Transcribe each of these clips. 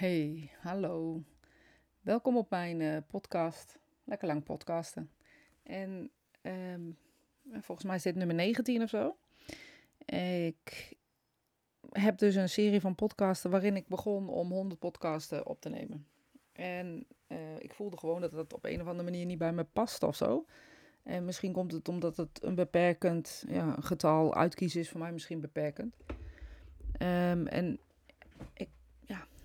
Hey, hallo. Welkom op mijn eh, podcast. Lekker lang podcasten. En ehm, volgens mij is dit nummer 19 of zo. Ik heb dus een serie van podcasten waarin ik begon om 100 podcasten op te nemen. En eh, ik voelde gewoon dat het op een of andere manier niet bij me past of zo. En misschien komt het omdat het een beperkend ja, getal uitkiezen is voor mij misschien beperkend. Ehm, en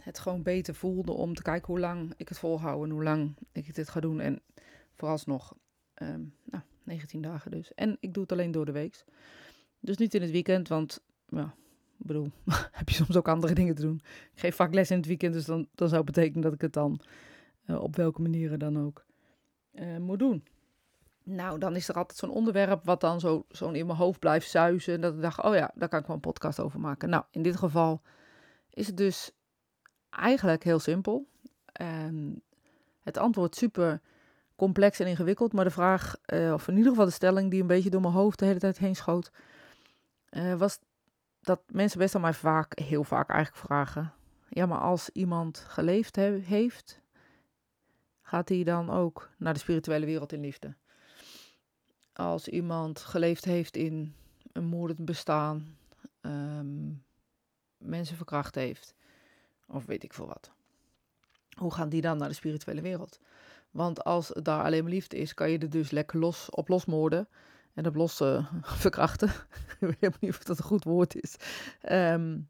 het gewoon beter voelde om te kijken hoe lang ik het volhoud en hoe lang ik dit ga doen. En vooralsnog, um, nou, 19 dagen dus. En ik doe het alleen door de week. Dus niet in het weekend, want ja, ik bedoel, heb je soms ook andere dingen te doen. Ik geef vaak les in het weekend, dus dan, dan zou betekenen dat ik het dan uh, op welke manieren dan ook uh, moet doen. Nou, dan is er altijd zo'n onderwerp wat dan zo, zo in mijn hoofd blijft zuizen. Dat ik dacht, oh ja, daar kan ik wel een podcast over maken. Nou, in dit geval is het dus eigenlijk heel simpel. Um, het antwoord super complex en ingewikkeld, maar de vraag, uh, of in ieder geval de stelling die een beetje door mijn hoofd de hele tijd heen schoot, uh, was dat mensen best aan mij vaak, heel vaak eigenlijk vragen: ja, maar als iemand geleefd he heeft, gaat hij dan ook naar de spirituele wereld in liefde? Als iemand geleefd heeft in een moordend bestaan, um, mensen verkracht heeft, of weet ik veel wat. Hoe gaan die dan naar de spirituele wereld? Want als daar alleen maar liefde is, kan je er dus lekker los op losmoorden. En op los verkrachten. ik weet niet of dat een goed woord is. Um,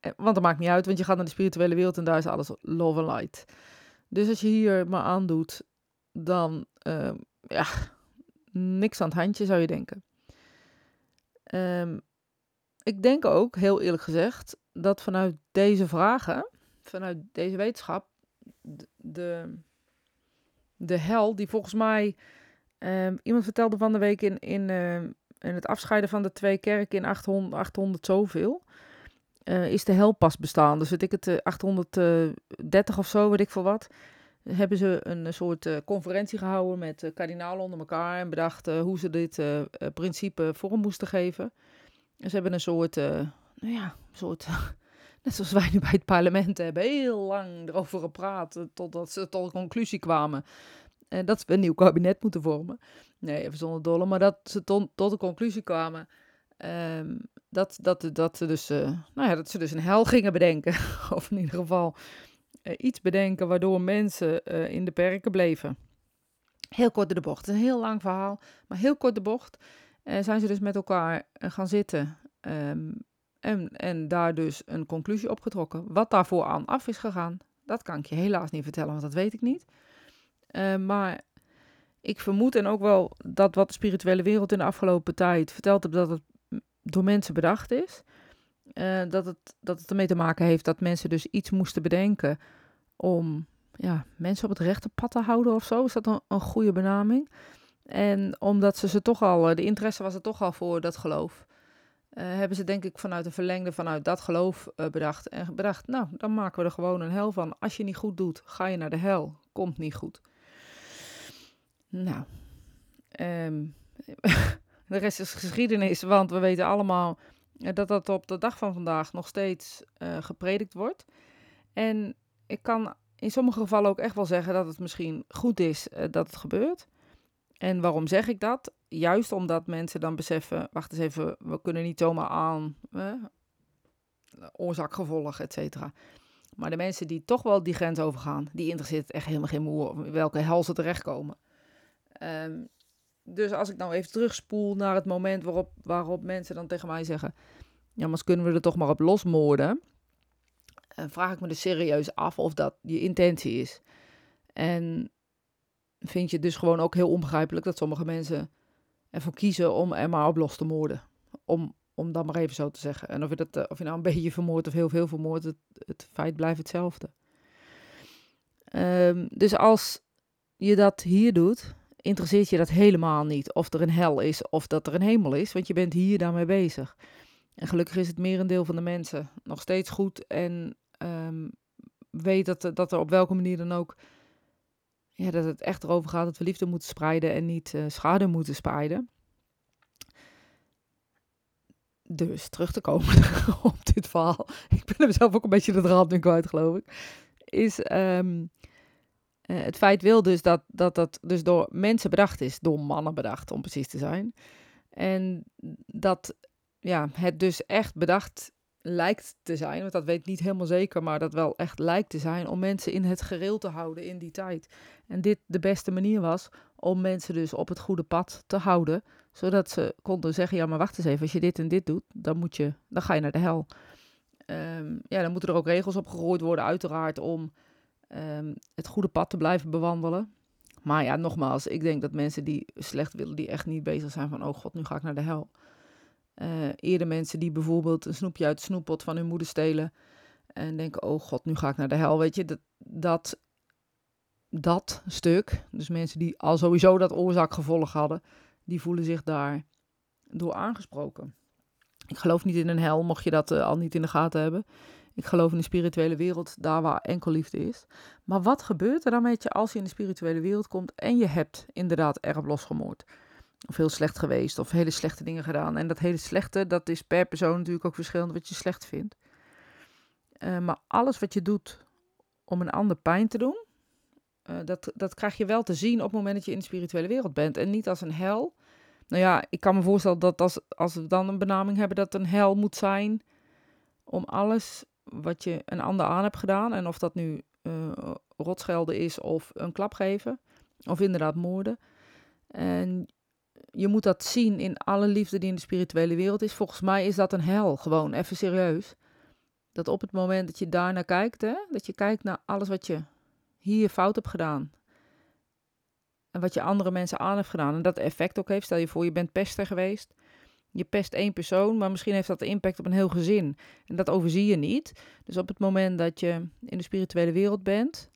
want dat maakt niet uit, want je gaat naar de spirituele wereld en daar is alles love and light. Dus als je hier maar aandoet, dan uh, ja, niks aan het handje zou je denken. Um, ik denk ook, heel eerlijk gezegd, dat vanuit deze vragen, vanuit deze wetenschap, de, de hel, die volgens mij, um, iemand vertelde van de week in, in, uh, in het afscheiden van de twee kerken in 800, 800 zoveel, uh, is de hel pas bestaan. Dus weet ik het, uh, 830 of zo, weet ik veel wat hebben ze een soort uh, conferentie gehouden met kardinalen onder elkaar en bedacht hoe ze dit principe vorm moesten geven. En ze hebben een soort, nou ja, soort, net zoals wij nu bij het parlement hebben, heel lang erover gepraat totdat ze tot een conclusie kwamen. En dat we een nieuw kabinet moeten vormen. Nee, even zonder dolle, maar dat ze tot, tot de conclusie kwamen um, dat, dat, dat, ze dus, nou ja, dat ze dus een hel gingen bedenken. of in ieder geval uh, iets bedenken waardoor mensen in de perken bleven. Heel kort de bocht. Het is een heel lang verhaal, maar heel kort de bocht. Zijn ze dus met elkaar gaan zitten um, en, en daar dus een conclusie opgetrokken. Wat daarvoor aan af is gegaan, dat kan ik je helaas niet vertellen, want dat weet ik niet. maar ik vermoed en ook wel dat wat de spirituele wereld in de afgelopen tijd verteld heeft, dat het door mensen bedacht is. Uh, dat, het, dat het ermee te maken heeft dat mensen dus iets moesten bedenken om ja, mensen op het rechte pad te houden of zo. Is dat een, een goede benaming? En omdat ze ze toch al, de interesse was er toch al voor dat geloof, hebben ze denk ik vanuit een verlengde vanuit dat geloof uh, bedacht. En bedacht, nou, dan maken we er gewoon een hel van. Als je niet goed doet, ga je naar de hel. Komt niet goed. Nou, um, de rest is geschiedenis, want we weten allemaal dat dat op de dag van vandaag nog steeds gepredikt wordt. En ik kan in sommige gevallen ook echt wel zeggen dat het misschien goed is dat het gebeurt. En waarom zeg ik dat? Juist omdat mensen dan beseffen, wacht eens even, we kunnen niet zomaar aan eh, oorzaak, gevolg, et cetera. Maar de mensen die toch wel die grens overgaan, die interesseert echt helemaal geen moer welke hel ze terechtkomen. Um, dus als ik nou even terugspoel naar het moment waarop, waarop mensen dan tegen mij zeggen: Ja, maar kunnen we er toch maar op losmoorden? En vraag ik me dus serieus af of dat je intentie is. En vind je het dus gewoon ook heel onbegrijpelijk dat sommige mensen ervoor kiezen om er maar op los te moorden. Om, om dan maar even zo te zeggen. En of je, dat, eh, of je nou een beetje vermoord of heel veel vermoord, het, het feit blijft hetzelfde. Um, dus als je dat hier doet, interesseert je dat helemaal niet. Of er een hel is of dat er een hemel is, want je bent hier daarmee bezig. En gelukkig is het merendeel van de mensen nog steeds goed en um, weet dat, dat er op welke manier dan ook, ja, dat het echt erover gaat dat we liefde moeten spreiden en niet uh, schade moeten spreiden. dus terug te komen op dit verhaal. Ik ben er zelf ook een beetje de draad in kwijt, geloof ik. Is ehm, eh, het feit wil dus dat, dat dat dus door mensen bedacht is, door mannen bedacht om precies te zijn. En dat ja, het dus echt bedacht lijkt te zijn, want dat weet ik niet helemaal zeker, maar dat wel echt lijkt te zijn om mensen in het gereel te houden in die tijd. En dit de beste manier was om mensen dus op het goede pad te houden, zodat ze konden zeggen, ja maar wacht eens even, als je dit en dit doet, dan, moet je, dan ga je naar de hel. Um, ja, dan moeten er ook regels op gegooid worden, uiteraard, om um, het goede pad te blijven bewandelen. Maar ja, nogmaals, ik denk dat mensen die slecht willen, die echt niet bezig zijn van, oh god, nu ga ik naar de hel. Uh, eerder mensen die bijvoorbeeld een snoepje uit de snoeppot van hun moeder stelen en denken, oh god, nu ga ik naar de hel. Weet je, dat, dat, dat stuk, dus mensen die al sowieso dat oorzaak-gevolg hadden, die voelen zich daar door aangesproken. Ik geloof niet in een hel, mocht je dat uh, al niet in de gaten hebben. Ik geloof in de spirituele wereld, daar waar enkel liefde is. Maar wat gebeurt er dan met je als je in de spirituele wereld komt en je hebt inderdaad erg losgemoord? Of heel slecht geweest, of hele slechte dingen gedaan. En dat hele slechte, dat is per persoon natuurlijk ook verschillend wat je slecht vindt. Uh, maar alles wat je doet om een ander pijn te doen, uh, dat, dat krijg je wel te zien op het moment dat je in de spirituele wereld bent. En niet als een hel. Nou ja, ik kan me voorstellen dat als, als we dan een benaming hebben, dat een hel moet zijn om alles wat je een ander aan hebt gedaan. En of dat nu uh, rotschelden is of een klap geven. Of inderdaad moorden. En je moet dat zien in alle liefde die in de spirituele wereld is. Volgens mij is dat een hel, gewoon even serieus. Dat op het moment dat je daarnaar kijkt, hè, dat je kijkt naar alles wat je hier fout hebt gedaan. En wat je andere mensen aan hebt gedaan. En dat effect ook heeft. Stel je voor, je bent pester geweest. Je pest één persoon, maar misschien heeft dat impact op een heel gezin. En dat overzie je niet. Dus op het moment dat je in de spirituele wereld bent,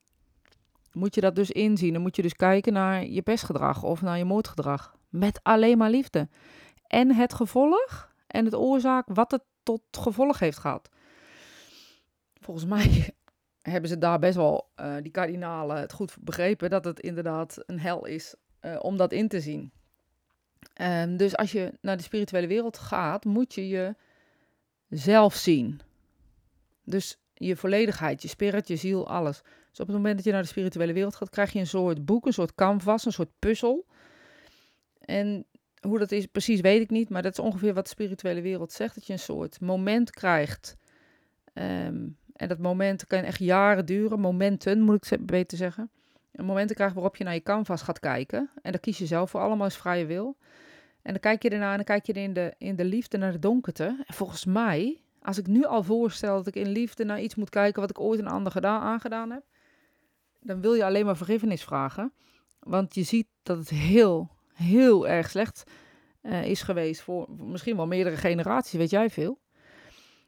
moet je dat dus inzien. Dan moet je dus kijken naar je pestgedrag of naar je moordgedrag. Met alleen maar liefde. En het gevolg en het oorzaak wat het tot gevolg heeft gehad. Volgens mij hebben ze daar best wel, uh, die kardinalen, het goed begrepen dat het inderdaad een hel is uh, om dat in te zien. Um, dus als je naar de spirituele wereld gaat, moet je jezelf zien. Dus je volledigheid, je spirit, je ziel, alles. Dus op het moment dat je naar de spirituele wereld gaat, krijg je een soort boek, een soort canvas, een soort puzzel. En hoe dat is precies weet ik niet, maar dat is ongeveer wat de spirituele wereld zegt. Dat je een soort moment krijgt. Um, en dat moment kan echt jaren duren. Momenten, moet ik beter zeggen. Een momenten krijgt waarop je naar je canvas gaat kijken. En daar kies je zelf voor, allemaal is vrije wil. En dan kijk je ernaar en dan kijk je in de, in de liefde naar de donkerte. En volgens mij, als ik nu al voorstel dat ik in liefde naar iets moet kijken wat ik ooit een ander gedaan, aangedaan heb, dan wil je alleen maar vergiffenis vragen. Want je ziet dat het heel, heel erg slecht uh, is geweest voor misschien wel meerdere generaties, weet jij veel.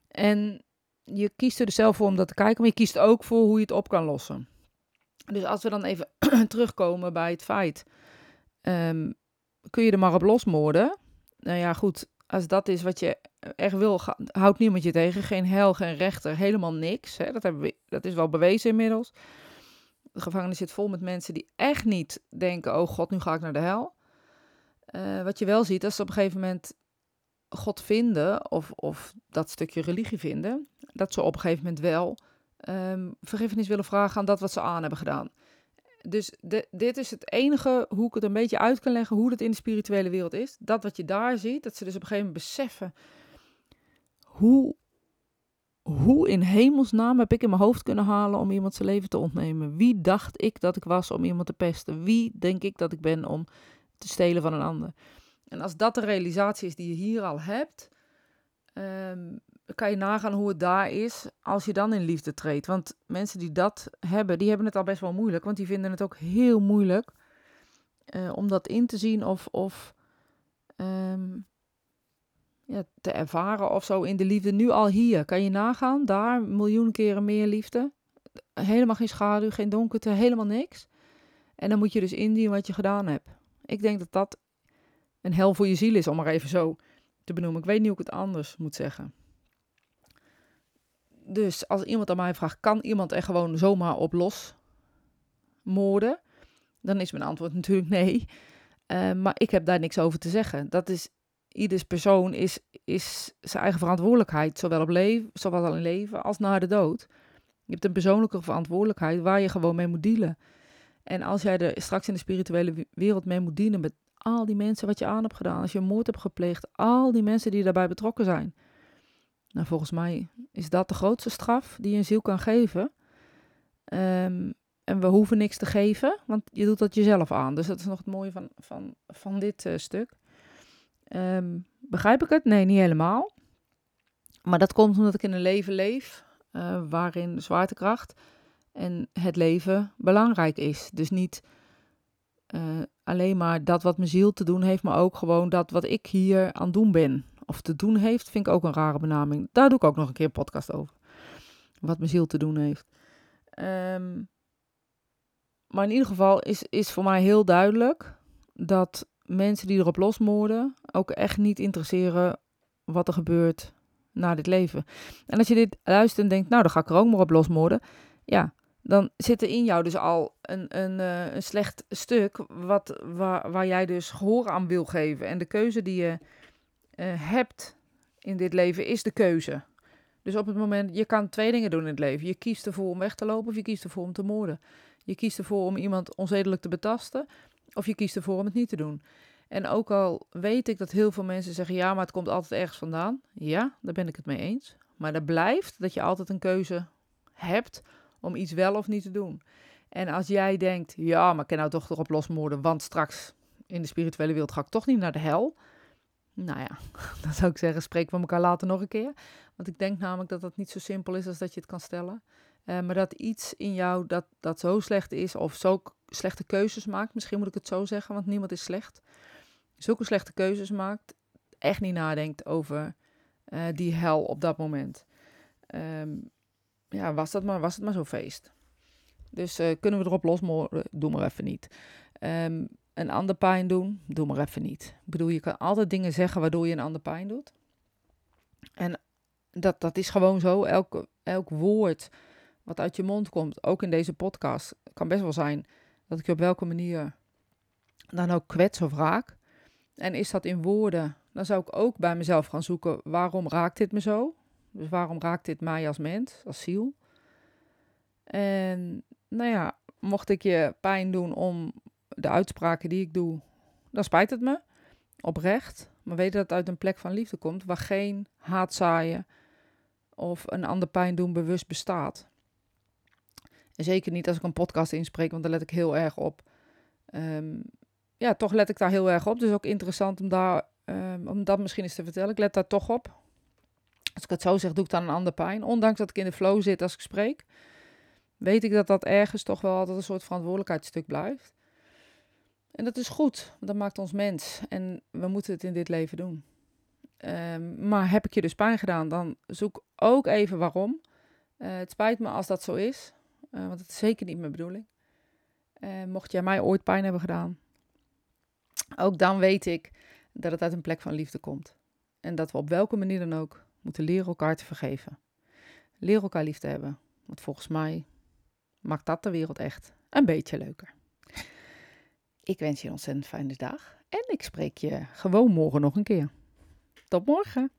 En je kiest er dus zelf voor om dat te kijken, maar je kiest ook voor hoe je het op kan lossen. Dus als we dan even terugkomen bij het feit, um, kun je er maar op losmoorden? Nou ja, goed, als dat is wat je echt wil, houdt niemand je tegen. Geen hel, geen rechter, helemaal niks. Hè? Dat, hebben we, dat is wel bewezen inmiddels. De gevangenis zit vol met mensen die echt niet denken, oh god, nu ga ik naar de hel. Uh, wat je wel ziet, als ze op een gegeven moment God vinden, of, of dat stukje religie vinden, dat ze op een gegeven moment wel um, vergiffenis willen vragen aan dat wat ze aan hebben gedaan. Dus de, dit is het enige hoe ik het een beetje uit kan leggen hoe het in de spirituele wereld is. Dat wat je daar ziet, dat ze dus op een gegeven moment beseffen hoe, hoe in hemelsnaam heb ik in mijn hoofd kunnen halen om iemand zijn leven te ontnemen. Wie dacht ik dat ik was om iemand te pesten? Wie denk ik dat ik ben om te stelen van een ander? En als dat de realisatie is die je hier al hebt, um, kan je nagaan hoe het daar is als je dan in liefde treedt. Want mensen die dat hebben, die hebben het al best wel moeilijk. Want die vinden het ook heel moeilijk uh, om dat in te zien of, of um, ja, te ervaren of zo in de liefde. Nu al hier, kan je nagaan, daar miljoen keren meer liefde. Helemaal geen schaduw, geen donkerte, helemaal niks. En dan moet je dus indien wat je gedaan hebt. Ik denk dat dat een hel voor je ziel is, om maar even zo te benoemen. Ik weet niet hoe ik het anders moet zeggen. Dus als iemand aan mij vraagt, kan iemand er gewoon zomaar op los moorden? Dan is mijn antwoord natuurlijk nee. Uh, maar ik heb daar niks over te zeggen. Dat is ieders persoon is, is zijn eigen verantwoordelijkheid, zowel, op leven, zowel in leven als na de dood. Je hebt een persoonlijke verantwoordelijkheid waar je gewoon mee moet dealen. En als jij er straks in de spirituele wereld mee moet dienen met al die mensen wat je aan hebt gedaan, als je een moord hebt gepleegd, al die mensen die daarbij betrokken zijn. Nou, volgens mij is dat de grootste straf die een ziel kan geven. Ehm, en we hoeven niks te geven, want je doet dat jezelf aan. Dus dat is nog het mooie van, van, van dit uh, stuk. Um, begrijp ik het? Nee, niet helemaal. Maar dat komt omdat ik in een leven leef uh, waarin zwaartekracht en het leven belangrijk is. Dus niet uh, alleen maar dat wat mijn ziel te doen heeft, maar ook gewoon dat wat ik hier aan doen ben. Of te doen heeft, vind ik ook een rare benaming. Daar doe ik ook nog een keer een podcast over. Wat mijn ziel te doen heeft. Um, maar in ieder geval is, is voor mij heel duidelijk dat mensen die erop losmoorden ook echt niet interesseren wat er gebeurt na dit leven. En als je dit luistert en denkt, nou dan ga ik er ook maar op losmoorden. Ja, dan zit er in jou dus al een, een, uh, een slecht stuk wat, waar, waar jij dus gehoor aan wil geven. En de keuze die je uh, hebt in dit leven is de keuze. Dus op het moment, je kan twee dingen doen in het leven. Je kiest ervoor om weg te lopen of je kiest ervoor om te moorden. Je kiest ervoor om iemand onzedelijk te betasten, of je kiest ervoor om het niet te doen. En ook al weet ik dat heel veel mensen zeggen, ja, maar het komt altijd ergens vandaan. Ja, daar ben ik het mee eens. Maar er blijft dat je altijd een keuze hebt om iets wel of niet te doen. En als jij denkt, ja, maar ik kan nou toch erop losmoorden, want straks in de spirituele wereld ga ik toch niet naar de hel. Nou ja, dan zou ik zeggen, spreken we elkaar later nog een keer. Want ik denk namelijk dat dat niet zo simpel is als dat je het kan stellen. Uh, maar dat iets in jou dat, dat zo slecht is of zo slechte keuzes maakt, misschien moet ik het zo zeggen, want niemand is slecht. Zulke slechte keuzes maakt, echt niet nadenkt over uh, die hel op dat moment. Um, ja, was, dat maar, was het maar zo'n feest. Dus uh, kunnen we erop losmoorden? Doe maar even niet. Um, een ander pijn doen? Doe maar even niet. Ik bedoel, je kan altijd dingen zeggen waardoor je een ander pijn doet. En dat, dat is gewoon zo. Elk, elk woord wat uit je mond komt, ook in deze podcast, kan best wel zijn dat ik je op welke manier dan ook kwets of raak. En is dat in woorden, dan zou ik ook bij mezelf gaan zoeken, waarom raakt dit me zo? Dus waarom raakt dit mij als mens, als ziel? En nou ja, mocht ik je pijn doen om de uitspraken die ik doe, dan spijt het me, oprecht. Maar weet dat het uit een plek van liefde komt, waar geen haat zaaien of een ander pijn doen bewust bestaat. En zeker niet als ik een podcast inspreek, want daar let ik heel erg op. Um, ja, toch let ik daar heel erg op. Dus ook interessant om, daar, um, om dat misschien eens te vertellen. Ik let daar toch op. Als ik het zo zeg, doe ik dan een ander pijn. Ondanks dat ik in de flow zit als ik spreek, weet ik dat dat ergens toch wel altijd een soort verantwoordelijkheidsstuk blijft. En dat is goed, dat maakt ons mens. En we moeten het in dit leven doen. Um, maar heb ik je dus pijn gedaan, dan zoek ook even waarom. Uh, het spijt me als dat zo is. Uh, want het is zeker niet mijn bedoeling. Uh, mocht jij mij ooit pijn hebben gedaan, ook dan weet ik dat het uit een plek van liefde komt. En dat we op welke manier dan ook moeten leren elkaar te vergeven. Leer elkaar lief te hebben. Want volgens mij maakt dat de wereld echt een beetje leuker. Ik wens je een ontzettend fijne dag. En ik spreek je gewoon morgen nog een keer. Tot morgen.